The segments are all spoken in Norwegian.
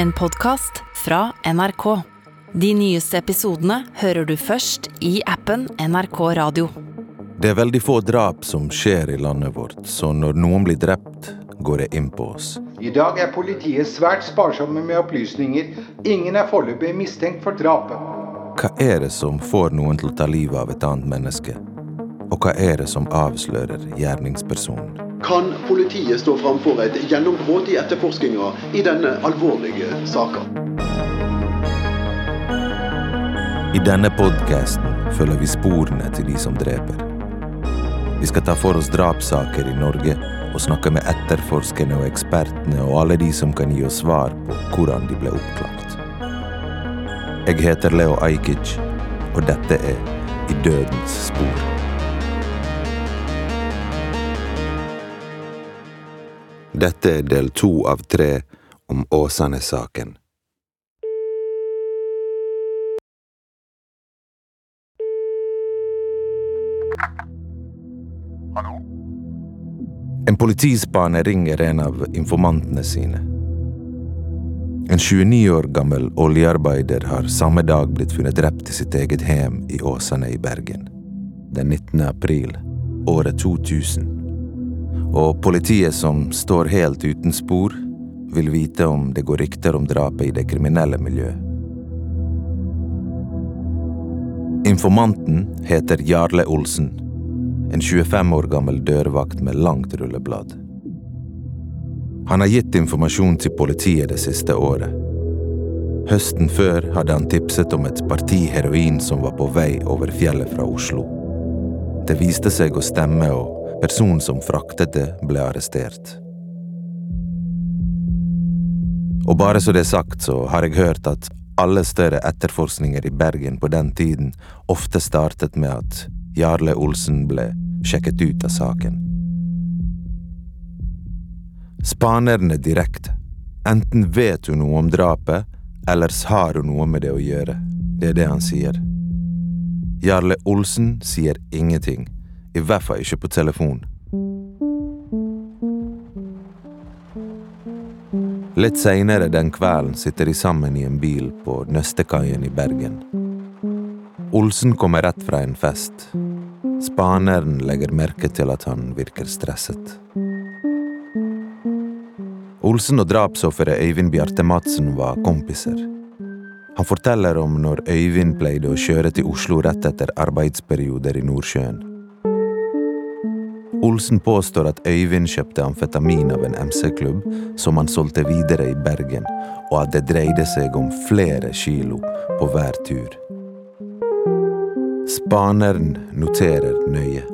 En podkast fra NRK. De nyeste episodene hører du først i appen NRK Radio. Det er veldig få drap som skjer i landet vårt, så når noen blir drept, går det inn på oss. I dag er politiet svært sparsomme med opplysninger. Ingen er foreløpig mistenkt for drapet. Hva er det som får noen til å ta livet av et annet menneske? Og hva er det som avslører gjerningspersonen? Kan politiet stå framfor et gjennombrudd i etterforskninga i denne alvorlige saka? I denne podkasten følger vi sporene til de som dreper. Vi skal ta for oss drapssaker i Norge og snakke med etterforskerne og ekspertene og alle de som kan gi oss svar på hvordan de ble oppklart. Jeg heter Leo Ajkic, og dette er I dødens spor. Dette er del to av tre om Åsane-saken. En politispaner ringer en av informantene sine. En 29 år gammel oljearbeider har samme dag blitt funnet drept i sitt eget hjem i Åsane i Bergen. Den 19. april, året 2000. Og politiet som står helt uten spor, vil vite om det går rykter om drapet i det kriminelle miljøet. Informanten heter Jarle Olsen en 25 år gammel dørvakt med langt rulleblad. Han har gitt informasjon til politiet det siste året. Høsten før hadde han tipset om et parti heroin som var på vei over fjellet fra Oslo. Det viste seg å stemme, og personen som fraktet det, ble arrestert. Og bare så det er sagt, så har jeg hørt at alle større etterforskninger i Bergen på den tiden ofte startet med at Jarle Olsen ble sjekket ut av saken. Spaneren er direkte. Enten vet hun noe om drapet, ellers har hun noe med det å gjøre. Det er det han sier. Jarle Olsen sier ingenting, i hvert fall ikke på telefon. Litt seinere den kvelden sitter de sammen i en bil på Nøstekaien i Bergen. Olsen kommer rett fra en fest. Spaneren legger merke til at han virker stresset. Olsen og drapsofferet Øyvind Bjarte Madsen var kompiser. Han forteller om når Øyvind pleide å kjøre til Oslo rett etter arbeidsperioder i Nordsjøen. Olsen påstår at Øyvind kjøpte amfetamin av en MC-klubb som han solgte videre i Bergen, og at det dreide seg om flere kilo på hver tur. Spaneren noterer nøye.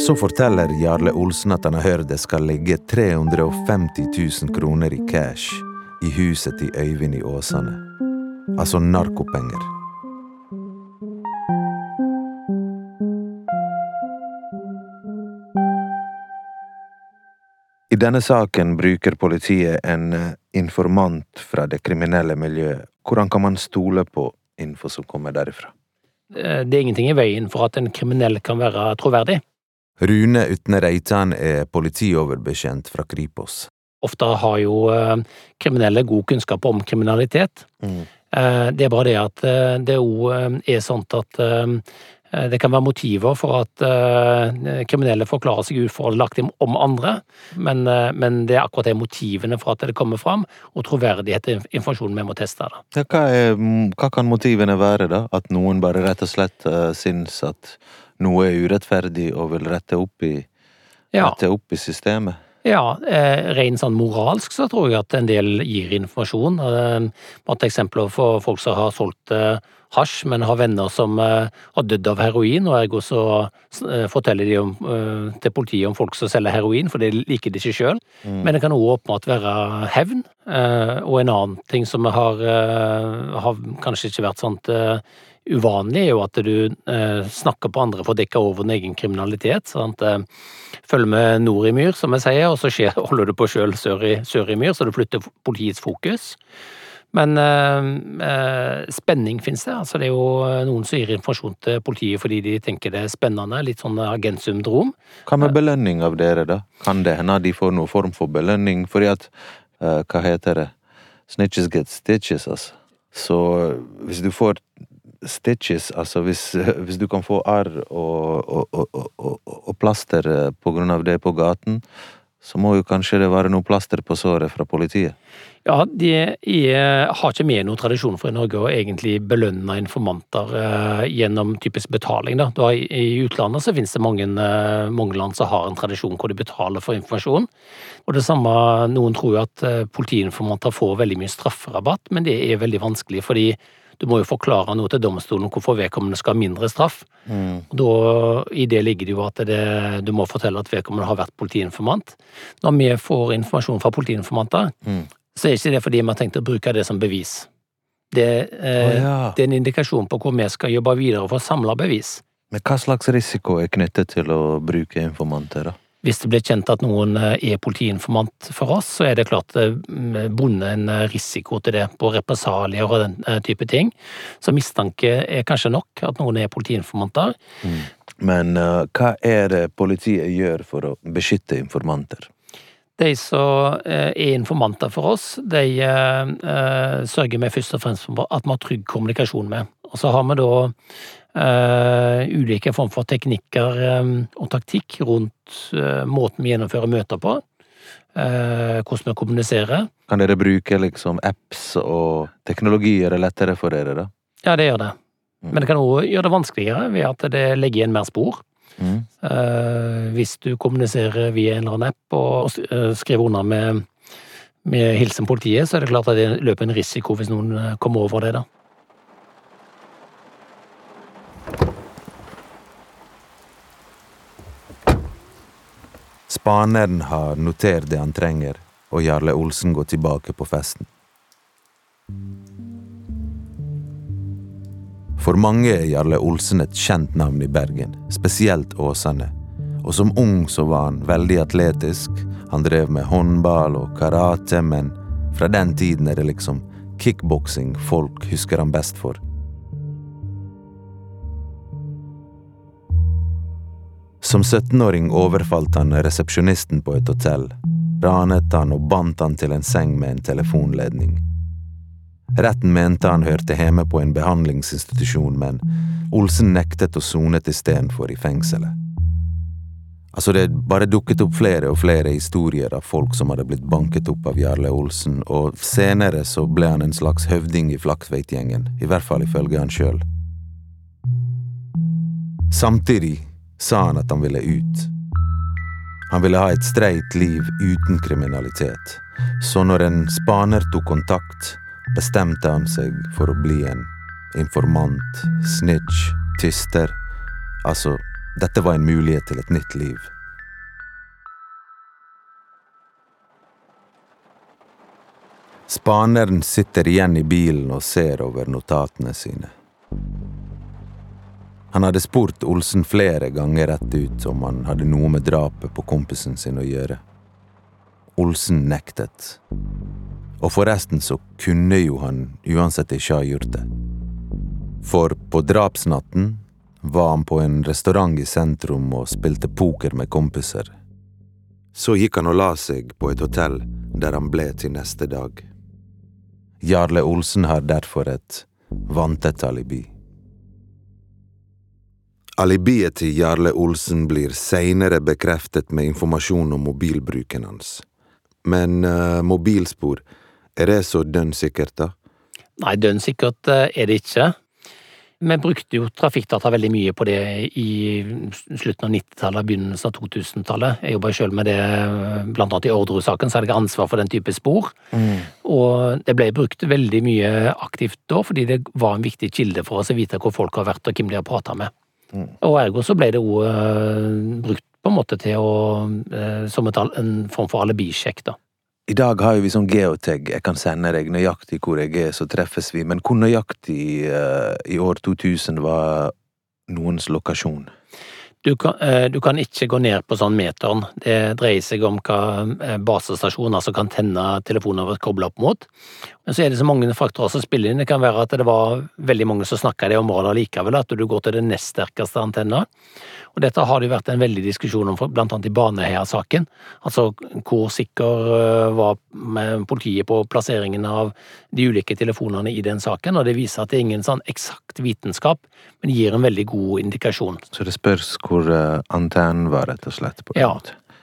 Så forteller Jarle Olsen at han har hørt det skal ligge 350 000 kroner i cash i huset til Øyvind i Åsane. Altså narkopenger. Denne saken bruker politiet en eh, informant fra det kriminelle miljøet. Hvordan kan man stole på info som kommer derifra? Eh, Det er ingenting i veien for at en kriminell kan være troverdig. Rune Utne Reitan er politioverbekjent fra Kripos. Ofte har jo eh, kriminelle god kunnskap om kriminalitet. Mm. Eh, Det er bare det at det eh, er sånn at det kan være motiver for at eh, kriminelle forklarer seg ufordelaktig om andre, men, eh, men det er akkurat de motivene for at det kommer fram, og troverdighet er informasjonen vi må teste. Ja, hva, er, hva kan motivene være, da? At noen bare rett og slett uh, syns at noe er urettferdig og vil rette opp i, Ja. rette opp i systemet? Ja, eh, rent sånn moralsk så tror jeg at en del gir informasjon. Eh, Blant eksempler for folk som har solgt eh, hasj, men har venner som eh, har dødd av heroin, og ergo så eh, forteller de om, eh, til politiet om folk som selger heroin, for det liker de ikke sjøl. Men det kan òg åpenbart være hevn. Og en annen ting som har, har kanskje ikke vært sånt uvanlig, er jo at du eh, snakker på andre for å dekke over din egen kriminalitet. Sant? Eh, Følg med nord i myr, som jeg sier, og så skjer, holder du på sjøl sør, sør i myr, så du flytter politiets fokus. Men eh, eh, spenning finnes det. Altså, det er jo eh, noen som gir informasjon til politiet fordi de tenker det er spennende. Litt sånn agentsyndrom. Hva med belønning av dere, da? Kan det hende de får noen form for belønning? Fordi at eh, Hva heter det? Snitches get stitches, altså. Så hvis du får stitches, altså hvis, hvis du kan få arr og, og, og, og, plaster eh, på grunn av det på gaten, så må jo kanskje det være noe plaster på såret fra politiet. Ja, de er, har ikke med noen tradisjon for i Norge å egentlig belønne informanter eh, gjennom typisk betaling. Da. Da, I utlandet så finnes det mange, eh, mange, land som har en tradisjon hvor de betaler for informasjon. Og det samme, Noen tror jo at eh, politiinformanter får veldig mye strafferabatt, men det er veldig vanskelig fordi du må jo forklare noe til domstolen hvorfor vedkommende skal ha mindre straff. Mm. Da, I det ligger det jo at det, du må fortelle at vedkommende har vært politiinformant. Når vi får informasjon fra politiinformanter, mm. så er ikke det fordi vi har tenkt å bruke det som bevis. Det, eh, oh, ja. det er en indikasjon på hvor vi skal jobbe videre for å samle bevis. Men hva slags risiko er knyttet til å bruke informanter, da? Hvis det blir kjent at noen eh, er politiinformant for oss, så er det klart eh, bundet en eh, risiko til det, på represalier og den type ting. Så mistanke er kanskje nok, at noen er politiinformanter. Mm. Men uh, hva er det politiet gjør for å beskytte informanter? De som er informanter for oss, de uh, sørger vi først og fremst for at vi har trygg kommunikasjon med. Og så har vi da ulike former for teknikker um, og taktikk rundt uh, måten vi gjennomfører møter på. Uh, hvordan vi kommuniserer. Kan dere bruke liksom apps og teknologi gjøre det lettere for dere, da? Ja, det gjør det. Mm. Men det kan òg gjøre det vanskeligere ved at det legger igjen mer spor. Mm. hvis du kommuniserer via en eller annen app og skriver under med, med hilsen politiet, så er det klart at det løper en risiko hvis noen kommer over det, da. Spaneren har notert det han trenger, og Jarle Olsen går tilbake på festen. For mange er Jarle Olsen et kjent navn i Bergen, spesielt Åsane. Og som ung så var han veldig atletisk, han drev med håndball og karate, men fra den tiden er det liksom kickboksing folk husker han best for. Som 17-åring overfalt han resepsjonisten på et hotell, ranet han og bandt han til en seng med en telefonledning. Retten mente han hørte hjemme på en behandlingsinstitusjon, men Olsen nektet å sone istedenfor i fengselet. Altså, det bare dukket opp flere og flere historier av folk som hadde blitt banket opp av Jarle Olsen, og senere så ble han en slags høvding i Flaktveit-gjengen, i hvert fall ifølge han sjøl. Samtidig sa han at han ville ut. Han ville ha et streit liv uten kriminalitet, så når en spaner tok kontakt, bestemte han seg for å bli en informant, snitch, tyster. Altså, dette var en mulighet til et nytt liv. Spaneren sitter igjen i bilen og ser over notatene sine. Han hadde spurt Olsen flere ganger rett ut om han hadde noe med drapet på kompisen sin å gjøre. Olsen nektet. Og forresten så kunne jo han uansett ikke ha gjort det. For på drapsnatten var han på en restaurant i sentrum og spilte poker med kompiser. Så gikk han og la seg på et hotell der han ble til neste dag. Jarle Olsen har derfor et vanntett alibi. Alibiet til Jarle Olsen blir seinere bekreftet med informasjon om mobilbruken hans. Men uh, mobilspor, er det så dønn sikkert, da? Nei, dønn sikkert uh, er det ikke. Vi brukte jo trafikkdata veldig mye på det i slutten av 90-tallet, begynnelsen av 2000-tallet. Jeg jobba sjøl med det, blant annet i Orderud-saken, så hadde jeg ansvar for den type spor. Mm. Og det ble brukt veldig mye aktivt da, fordi det var en viktig kilde for oss å vite hvor folk har vært og hvem de har prata med. Mm. Og ergo så ble det òg uh, brukt på en måte til å uh, som et, en form for alibisjekk, da. I dag har vi sånn geotag, jeg kan sende deg nøyaktig hvor jeg er, så treffes vi. Men hvor nøyaktig uh, i år 2000 var noens lokasjon? Du kan, eh, du kan, ikke gå ned på sånn meteren. Det dreier seg om hva eh, basestasjoner som kan tenne telefoner vårt kobla opp mot. Men så er det så mange faktorer som spiller inn. Det kan være at det var veldig mange som snakka i det området likevel, at du går til det nest sterkeste antenna. Og dette har det vært en veldig diskusjon om, blant annet i Baneheia-saken. Altså hvor sikker eh, var politiet på plasseringen av de ulike telefonene i den saken, og det viser at det er ingen sånn eksakt vitenskap, men gir en veldig god indikasjon. Så det spørs hvor uh, antennen var, rett og slett? på ja.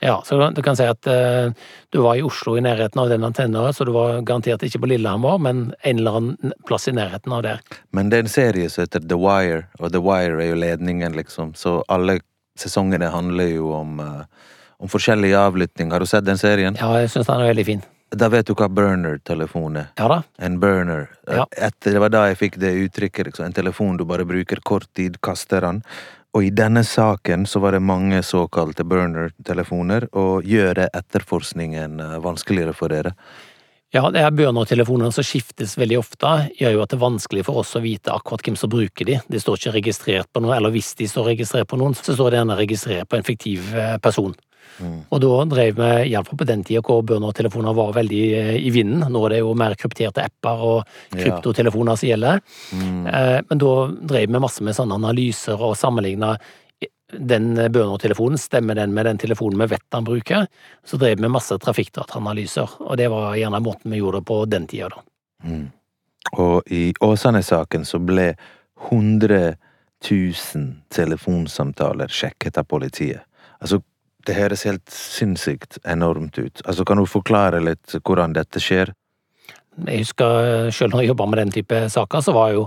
Ja, så du kan si at uh, du var i Oslo i nærheten av den antenna, så du var garantert ikke på Lillehammer, men en eller annen plass i nærheten av der. Men det er en serie som heter The Wire, og The Wire er jo ledningen, liksom, så alle sesongene handler jo om, uh, om forskjellig avlytting. Har du sett den serien? Ja, jeg syns den er veldig fin. Da vet du hva burner-telefon er. Ja da. En burner. Ja. Etter, det var da jeg fikk det uttrykket. Liksom. En telefon du bare bruker kort tid, kaster den. Og i denne saken så var det mange såkalte burner-telefoner, og gjør det etterforskningen eh, vanskeligere for dere? Ja, det er burner-telefonene som skiftes veldig ofte, gjør jo at det er vanskelig for oss å vite akkurat hvem som bruker de. De står ikke registrert på noen, eller hvis de står registrert på noen, så står det gjerne registrert på en fiktiv eh, person. Mm. Og da drev vi, iallfall på den tida hvor burner-telefoner var veldig eh, i vinden, nå er det jo mer krypterte apper og kryptotelefoner som gjelder, mm. Eh, men da drev vi masse med sånne analyser og sammenligna den burner-telefonen, stemmer den med den telefonen vi vet han bruker? Så drev vi masse trafikkdataanalyser, og det var gjerne måten vi gjorde det på den tida, da. Mm. Og i Åsane-saken så ble 100 000 telefonsamtaler sjekket av politiet. Altså, det høres helt sinnssykt enormt ut. Altså, kan du forklare litt hvordan dette skjer? Jeg husker eh, selv når jeg jobba med den type saker, så var jo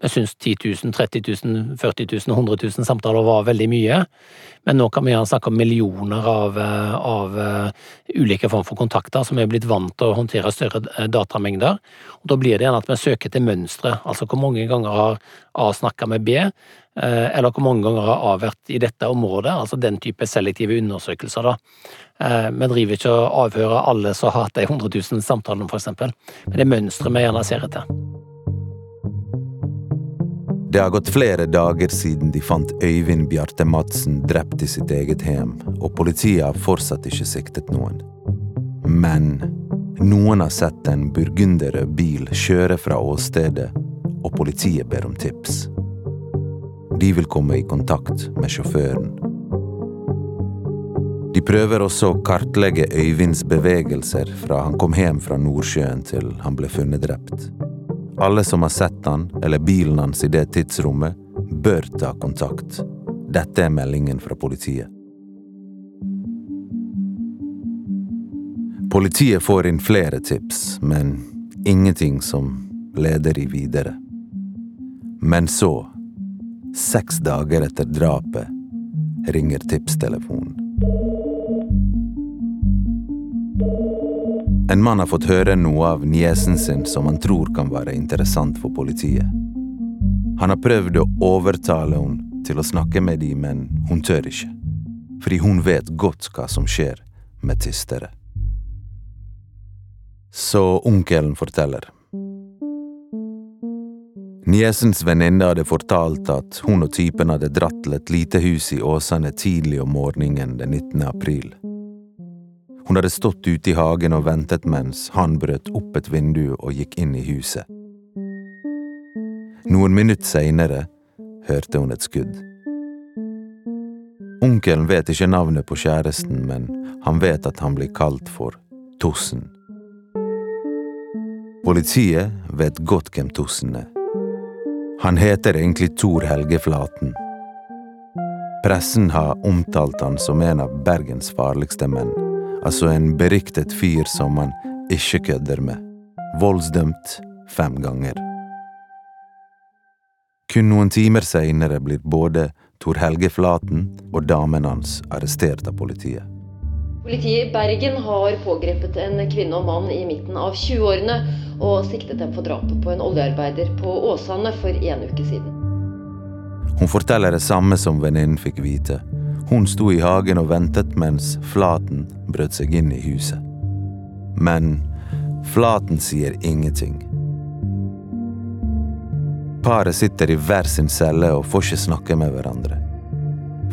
jeg synes 10 000, 30 000, 40 000, 100 000 samtaler var veldig mye. Men nå kan vi snakke om millioner av, eh, av uh, ulike former for kontakter som er blitt vant til å håndtere større datamengder. Og Da blir det gjerne at vi søker til mønstre, altså hvor mange ganger har A snakka med B, Eh, eller hvor mange ganger har avhørt i dette området, altså den type selektive undersøkelser. da. Eh, vi driver ikke og avhører alle som har hatt de 100 000 samtalene, eksempel. Men det er mønsteret vi gjerne ser etter. Det har gått flere dager siden de fant Øyvind Bjarte Madsen drept i sitt eget hjem, og politiet har fortsatt ikke siktet noen. Men noen har sett en burgunderrød bil kjøre fra åstedet, og politiet ber om tips. De vil komme i kontakt med sjåføren. De prøver også å kartlegge Øyvinds bevegelser fra han kom hjem fra Nordsjøen til han ble funnet drept. Alle som har sett han eller bilen hans i det tidsrommet, bør ta kontakt. Dette er meldingen fra politiet. Politiet får inn flere tips, men ingenting som leder de videre. Men så Seks dager etter drapet ringer tipstelefonen. En mann har fått høre noe av niesen sin som han tror kan være interessant for politiet. Han har prøvd å overtale henne til å snakke med dem, men hun tør ikke. Fordi hun vet godt hva som skjer med tystere. Så onkelen forteller. Niesens venninne hadde fortalt at hun og typen hadde dratt til et lite hus i Åsane tidlig om morgenen den 19. april. Hun hadde stått ute i hagen og ventet mens han brøt opp et vindu og gikk inn i huset. Noen minutter seinere hørte hun et skudd. Onkelen vet ikke navnet på kjæresten, men han vet at han blir kalt for Tossen. Politiet vet godt hvem Tossen er. Han heter egentlig Tor Helge Flaten. Pressen har omtalt han som en av Bergens farligste menn. Altså en beryktet fyr som man ikke kødder med. Voldsdømt fem ganger. Kun noen timer seinere blir både Tor Helge Flaten og damen hans arrestert av politiet. Politiet i Bergen har pågrepet en kvinne og mann i midten av 20-årene og siktet dem for drapet på en oljearbeider på Åsane for en uke siden. Hun forteller det samme som venninnen fikk vite. Hun sto i hagen og ventet mens Flaten brøt seg inn i huset. Men Flaten sier ingenting. Paret sitter i hver sin celle og får ikke snakke med hverandre.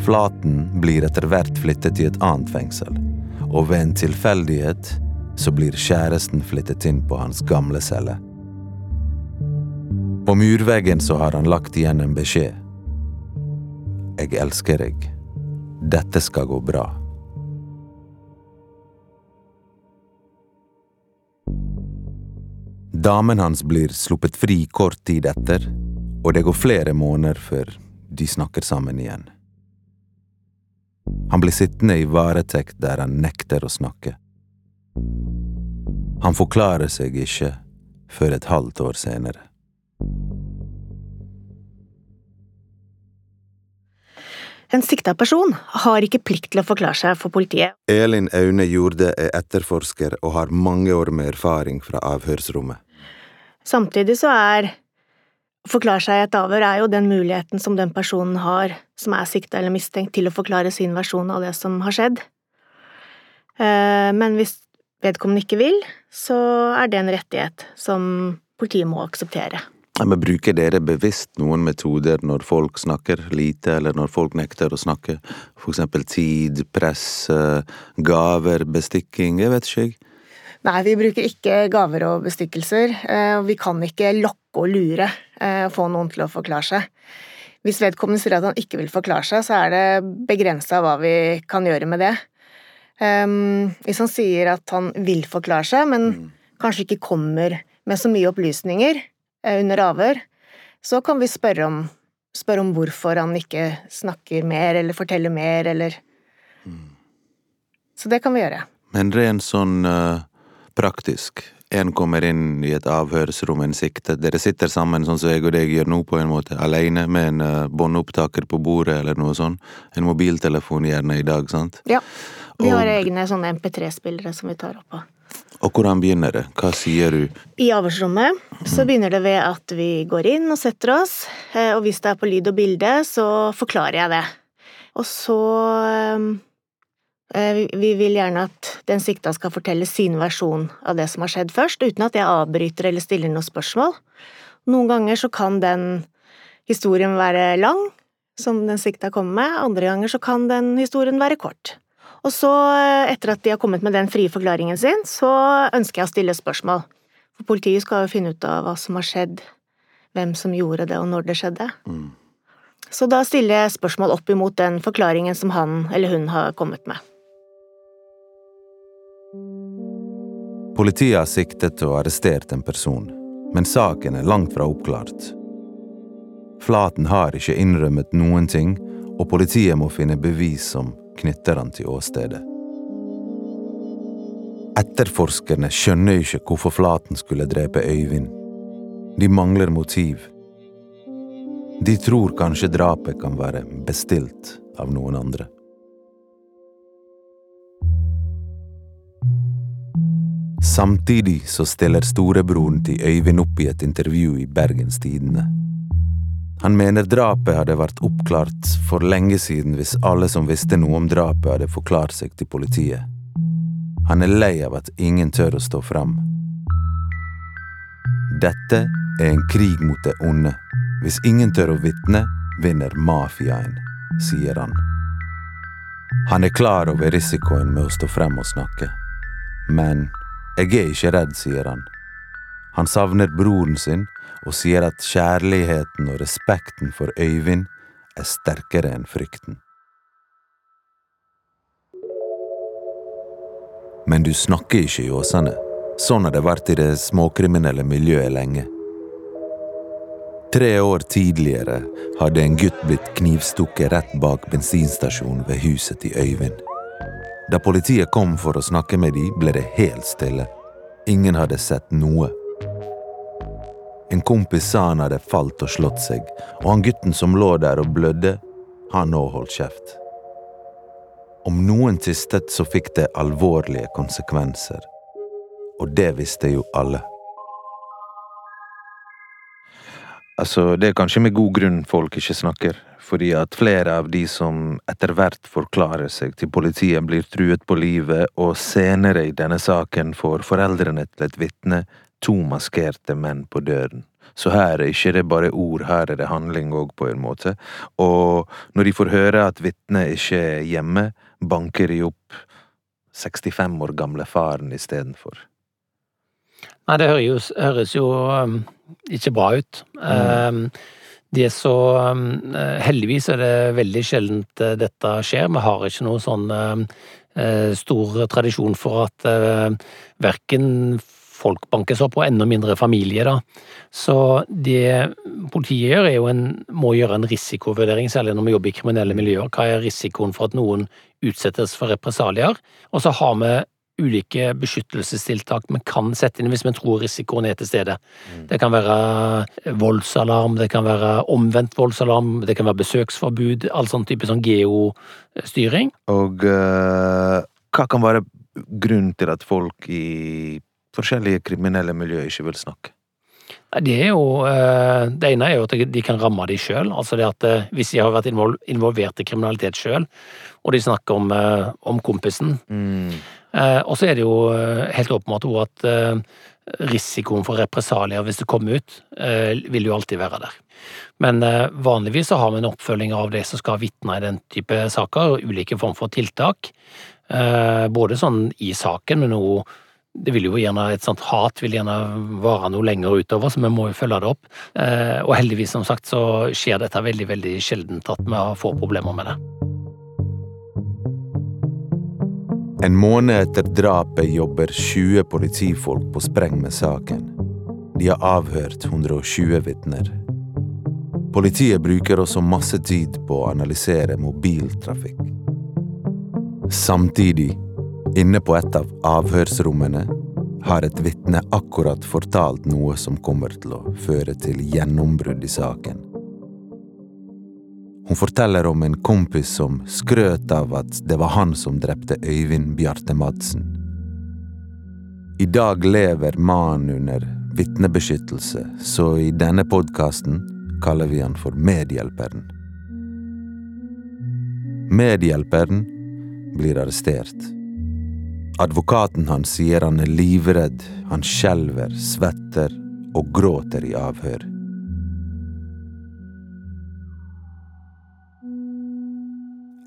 Flaten blir etter hvert flyttet til et annet fengsel, og ved en tilfeldighet så blir kjæresten flyttet inn på hans gamle celle. På murveggen så har han lagt igjen en beskjed. Jeg elsker deg. Dette skal gå bra. Damen hans blir sluppet fri kort tid etter, og det går flere måneder før de snakker sammen igjen. Han blir sittende i varetekt der han nekter å snakke. Han forklarer seg ikke før et halvt år senere. En sikta person har ikke plikt til å forklare seg for politiet. Elin Aune Jorde er etterforsker og har mange år med erfaring fra avhørsrommet. Samtidig så er forklare seg i et avhør er jo den muligheten som den personen har som er sikta eller mistenkt, til å forklare sin versjon av det som har skjedd. Eh, men hvis vedkommende ikke vil, så er det en rettighet som politiet må akseptere. Men Bruker dere bevisst noen metoder når folk snakker lite, eller når folk nekter å snakke? For eksempel tid, press, eh, gaver, bestikking, jeg vet ikke jeg. Nei, vi bruker ikke gaver og bestikkelser. Eh, Vi kan ikke lokke og lure eh, og få noen til å forklare seg. Hvis vedkommende sier at han ikke vil forklare seg, så er det begrensa hva vi kan gjøre med det. Um, hvis han sier at han vil forklare seg, men mm. kanskje ikke kommer med så mye opplysninger eh, under avhør, så kan vi spørre om, spørre om hvorfor han ikke snakker mer eller forteller mer, eller mm. Så det kan vi gjøre. Men rent sånn uh, praktisk, en kommer inn i et avhørsrom, en siktet. Dere sitter sammen sånn som jeg og deg gjør nå, på en måte, alene med en uh, båndopptaker på bordet eller noe sånt. En mobiltelefon gjerne i dag, sant? Ja. Vi har og... egne sånne MP3-spillere som vi tar opp på. Og hvordan begynner det? Hva sier du? I avhørsrommet så begynner det ved at vi går inn og setter oss, eh, og hvis det er på lyd og bilde, så forklarer jeg det. Og så eh, Vi vil gjerne at den sikta skal fortelle sin versjon av det som har skjedd først, uten at jeg avbryter eller stiller noen spørsmål. Noen ganger så kan den historien være lang, som den sikta kommer med, andre ganger så kan den historien være kort. Og så, eh, etter at de har kommet med den frie forklaringen sin, så ønsker jeg å stille spørsmål. For politiet skal jo finne ut av hva som har skjedd, hvem som gjorde det, og når det skjedde. Mm. Så da stiller jeg spørsmål opp imot den forklaringen som han eller hun har kommet med. Politiet har siktet og arrestert en person, men saken er langt fra oppklart. Flaten har ikke innrømmet noen ting, og politiet må finne bevis som knytter han til åstedet. Etterforskerne skjønner ikke hvorfor Flaten skulle drepe Øyvind. De mangler motiv. De tror kanskje drapet kan være bestilt av noen andre. Samtidig så stiller storebroren til Øyvind opp i et intervju i Bergens Tidende. Han mener drapet hadde vært oppklart for lenge siden hvis alle som visste noe om drapet, hadde forklart seg til politiet. Han er lei av at ingen tør å stå fram. Dette er en krig mot det onde. Hvis ingen tør å vitne, vinner mafiaen, sier han. Han er klar over risikoen med å stå frem og snakke. Men jeg er ikke redd, sier han. Han savner broren sin og sier at kjærligheten og respekten for Øyvind er sterkere enn frykten. Men du snakker ikke i Åsane. Sånn har det vært i det småkriminelle miljøet lenge. Tre år tidligere hadde en gutt blitt knivstukket rett bak bensinstasjonen ved huset til Øyvind. Da politiet kom for å snakke med de, ble det helt stille. Ingen hadde sett noe. En kompis sa han hadde falt og slått seg, og han gutten som lå der og blødde, han nå holdt kjeft. Om noen tistet, så fikk det alvorlige konsekvenser. Og det visste jo alle. Altså, det er kanskje med god grunn folk ikke snakker, fordi at flere av de som etter hvert forklarer seg til politiet, blir truet på livet, og senere i denne saken får foreldrene til et vitne to maskerte menn på døren. Så her er ikke det bare ord, her er det handling òg, på en måte. Og når de får høre at vitnet ikke er hjemme, banker de opp 65 år gamle faren istedenfor. Nei, det høres jo, høres jo um, ikke bra ut. Um, det er så um, Heldigvis er det veldig sjeldent uh, dette skjer. Vi har ikke noe sånn uh, stor tradisjon for at verken folk bankes opp, og enda mindre familie, da. Så det politiet gjør, er jo en, må gjøre en risikovurdering, særlig når vi jobber i kriminelle miljøer. Hva er risikoen for at noen utsettes for represalier? Og så har vi ulike beskyttelsestiltak vi kan sette inn hvis vi tror risikoen er til stede. Mm. Det kan være voldsalarm, det kan være omvendt voldsalarm, det kan være besøksforbud, all sånn type sånn geostyring. Og uh, hva kan være grunnen til at folk i forskjellige kriminelle miljøer ikke vil snakke? Det, er jo, eh, det ene er jo at de kan ramme de sjøl. Altså det at eh, hvis de har vært involvert i kriminalitet sjøl, og de snakker om, om kompisen mm. Og så er det jo helt åpenbart at risikoen for represalier hvis det kommer ut, vil jo alltid være der. Men vanligvis så har vi en oppfølging av de som skal vitne i den type saker, og ulike former for tiltak. Både sånn i saken, men òg det vil jo gjerne, Et sånt hat vil gjerne vare noe lenger utover, så vi må jo følge det opp. Eh, og heldigvis, som sagt, så skjer dette veldig veldig sjeldent at vi får problemer med det. En måned etter drapet jobber 20 politifolk på spreng med saken. De har avhørt 120 vitner. Politiet bruker også masse tid på å analysere mobiltrafikk. Samtidig Inne på et av avhørsrommene har et vitne akkurat fortalt noe som kommer til å føre til gjennombrudd i saken. Hun forteller om en kompis som skrøt av at det var han som drepte Øyvind Bjarte Madsen. I dag lever mannen under vitnebeskyttelse, så i denne podkasten kaller vi han for Medhjelperen. Medhjelperen blir arrestert. Advokaten hans sier han er livredd, han skjelver, svetter og gråter i avhør.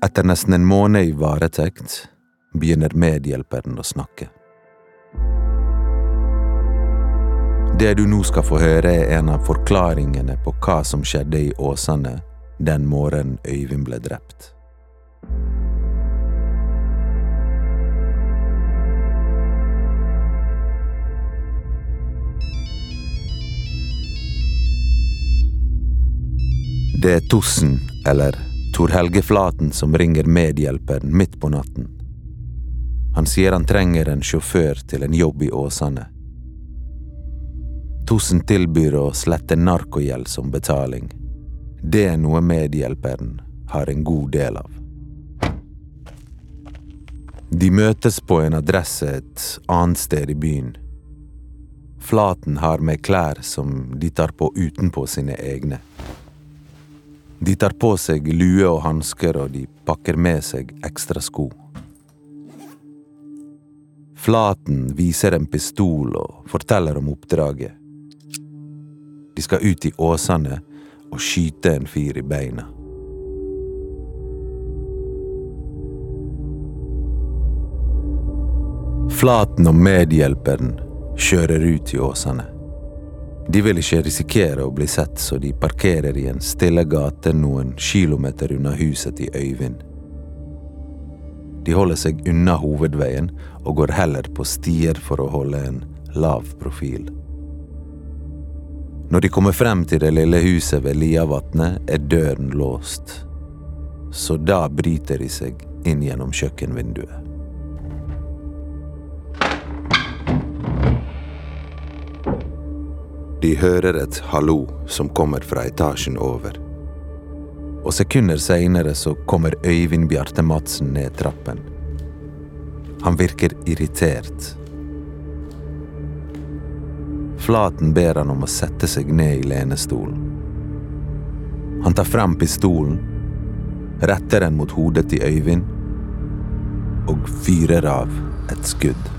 Etter nesten en måned i varetekt begynner medhjelperen å snakke. Det du nå skal få høre, er en av forklaringene på hva som skjedde i Åsane den morgenen Øyvind ble drept. Det er Tossen, eller Tor Helge Flaten, som ringer medhjelperen midt på natten. Han sier han trenger en sjåfør til en jobb i Åsane. Tossen tilbyr å slette narkogjeld som betaling. Det er noe medhjelperen har en god del av. De møtes på en adresse et annet sted i byen. Flaten har med klær som de tar på utenpå sine egne. De tar på seg lue og hansker, og de pakker med seg ekstra sko. Flaten viser en pistol og forteller om oppdraget. De skal ut i åsene og skyte en fyr i beina. Flaten og medhjelperen kjører ut i Åsane. De vil ikke risikere å bli sett, så de parkerer i en stille gate noen kilometer unna huset til Øyvind. De holder seg unna hovedveien og går heller på stier for å holde en lav profil. Når de kommer frem til det lille huset ved Liavatnet, er døren låst. Så da bryter de seg inn gjennom kjøkkenvinduet. De hører et hallo som kommer fra etasjen over. Og sekunder seinere så kommer Øyvind Bjarte Madsen ned trappen. Han virker irritert. Flaten ber han om å sette seg ned i lenestolen. Han tar frem pistolen, retter den mot hodet til Øyvind og fyrer av et skudd.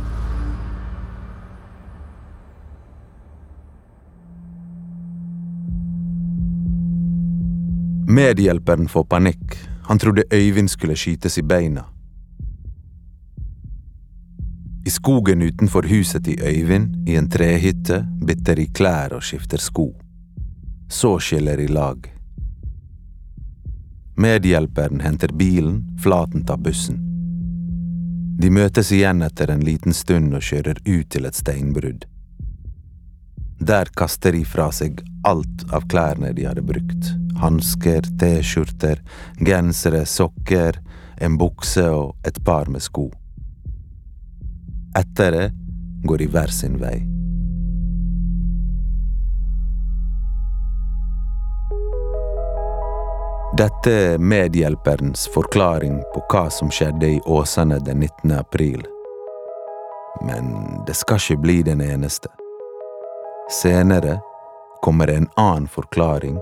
Medhjelperen får panikk. Han trodde Øyvind skulle skytes i beina. I skogen utenfor huset til Øyvind, i en trehytte, bytter de klær og skifter sko. Så skiller de lag. Medhjelperen henter bilen, Flaten tar bussen. De møtes igjen etter en liten stund og kjører ut til et steinbrudd. Der kaster de fra seg alt av klærne de hadde brukt. Hansker, T-skjorter, gensere, sokker, en bukse og et par med sko. Etter det går de hver sin vei. Dette er medhjelperens forklaring på hva som skjedde i Åsane den 19. april. Men det skal ikke bli den eneste. Senere kommer en annen forklaring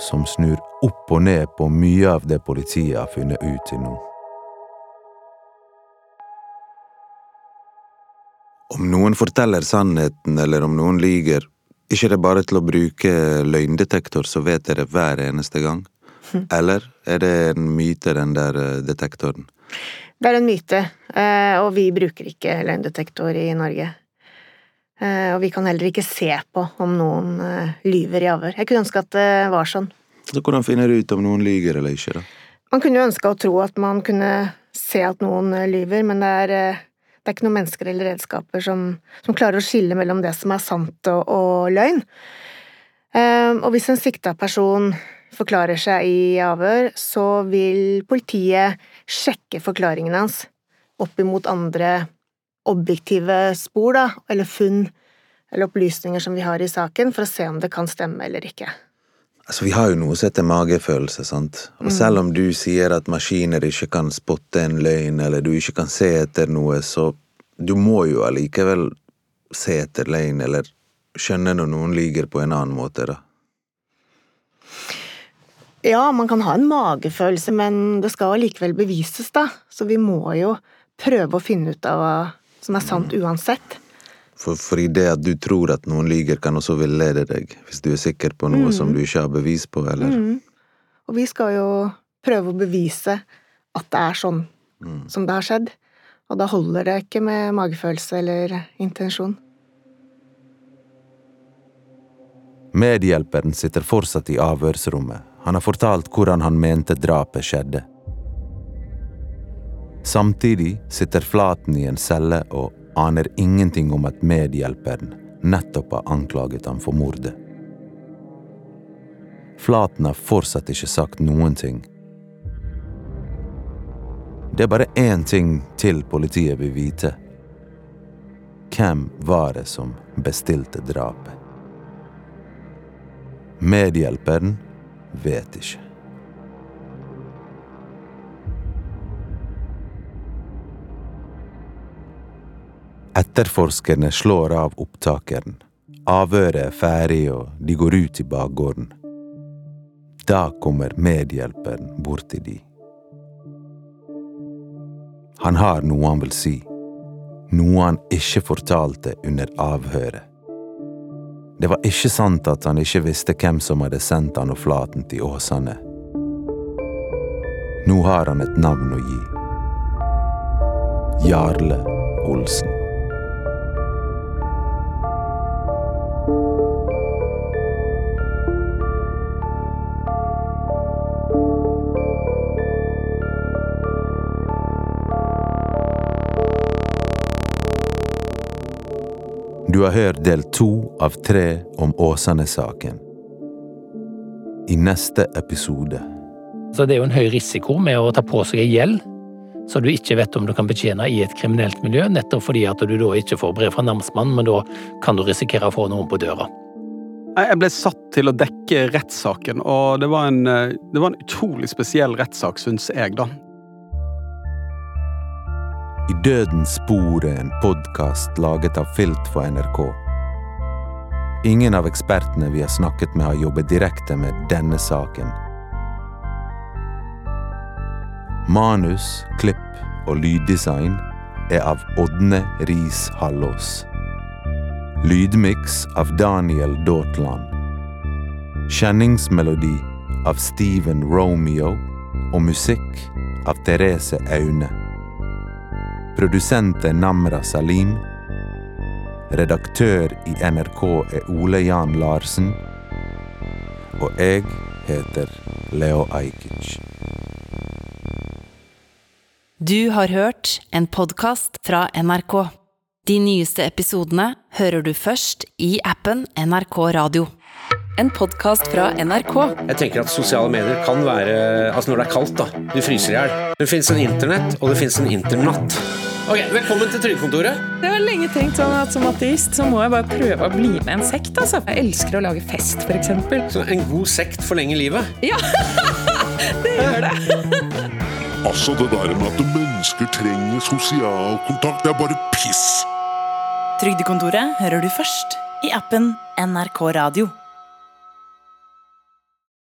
som snur opp og ned på mye av det politiet har funnet ut til nå. Om noen forteller sannheten, eller om noen lyger, ikke det bare til å bruke løgndetektor, så vet dere hver eneste gang? Eller er det en myte, den der eh, detektoren? Det er en myte, eh, og vi bruker ikke løgndetektor i Norge. Eh, og vi kan heller ikke se på om noen lyver i avhør. Jeg kunne ønske at det var sånn. Så hvordan finner du ut om noen lyger eller ikke, da? Man kunne jo ønske å tro at man kunne se at noen lyver, men det er, det er ikke noen mennesker eller redskaper som, som, klarer å skille mellom det som er sant og, og løgn. Og hvis en sikta person forklarer seg i avhør, så vil politiet sjekke forklaringen hans opp imot andre objektive spor, da, eller funn eller opplysninger som vi har i saken, for å se om det kan stemme eller ikke. Altså, Vi har jo noe som heter magefølelse, sant. Og mm. selv om du sier at maskiner ikke kan spotte en løgn, eller du ikke kan se etter noe, så du må jo allikevel se etter løgn, eller skjønne når noen lyver på en annen måte, da. Ja, man kan ha en magefølelse, men det skal allikevel bevises, da. Så vi må jo prøve å finne ut av som er sant uansett. For, i det at du tror at noen lyver, kan også villede deg, hvis du er sikker på noe mm. som du ikke har bevis på, eller? Mm. Og vi skal jo prøve å bevise at det er sånn mm. som det har skjedd. Og da holder det ikke med magefølelse eller intensjon. Medhjelperen sitter fortsatt i avhørsrommet han har fortalt hvordan han mente drapet skjedde. Samtidig sitter Flaten i en celle og aner ingenting om at medhjelperen nettopp har anklaget ham for mordet. Flaten har fortsatt ikke sagt noen ting. Det er bare én ting til politiet vil vite. Hvem var det som bestilte drapet? Medhjelperen vet ikke. Etterforskerne slår av opptakeren. Avhøret er ferdig, og de går ut i bakgården. Da kommer medhjelperen bort til de. Han har noe han vil si. Noe han ikke fortalte under avhøret. Det var ikke sant at han ikke visste hvem som hadde sendt han og Flaten til Åsane. Nå har han et navn å gi. Jarle Olsen. Du har hørt del to av tre om Åsane-saken. I neste episode Så Det er jo en høy risiko med å ta på seg en gjeld så du ikke vet om du kan betjene i et kriminelt miljø, nettopp fordi at du da ikke får brev fra namsmannen, men da kan du risikere å få noen på døra. Jeg ble satt til å dekke rettssaken, og det var en, det var en utrolig spesiell rettssak, syns jeg, da. I Dødens spor er en podkast laget av Filt for NRK. Ingen av ekspertene vi har snakket med, har jobbet direkte med denne saken. Manus, klipp og lyddesign er av Ådne Riis Hallås. Lydmiks av Daniel Daatland. Kjenningsmelodi av Steven Romeo og musikk av Therese Aune. Produsent er Namra Salim. Redaktør i NRK er Ole Jan Larsen. Og jeg heter Leo Ajkic. Du har hørt en podkast fra NRK. De nyeste episodene hører du først i appen NRK Radio. En podkast fra NRK. Jeg tenker at sosiale medier kan være Altså når det er kaldt, da. Du fryser i hjel. Det fins en internett, og det fins en internatt. Ok, Velkommen til Trygdekontoret. Jeg har lenge tenkt sånn at som ateist så må jeg bare prøve å bli med en sekt. altså. Jeg elsker å lage fest, f.eks. Så en god sekt forlenger livet. Ja, det gjør det. Altså, det der med at mennesker trenger sosial kontakt, det er bare piss. Trygdekontoret hører du først i appen NRK Radio.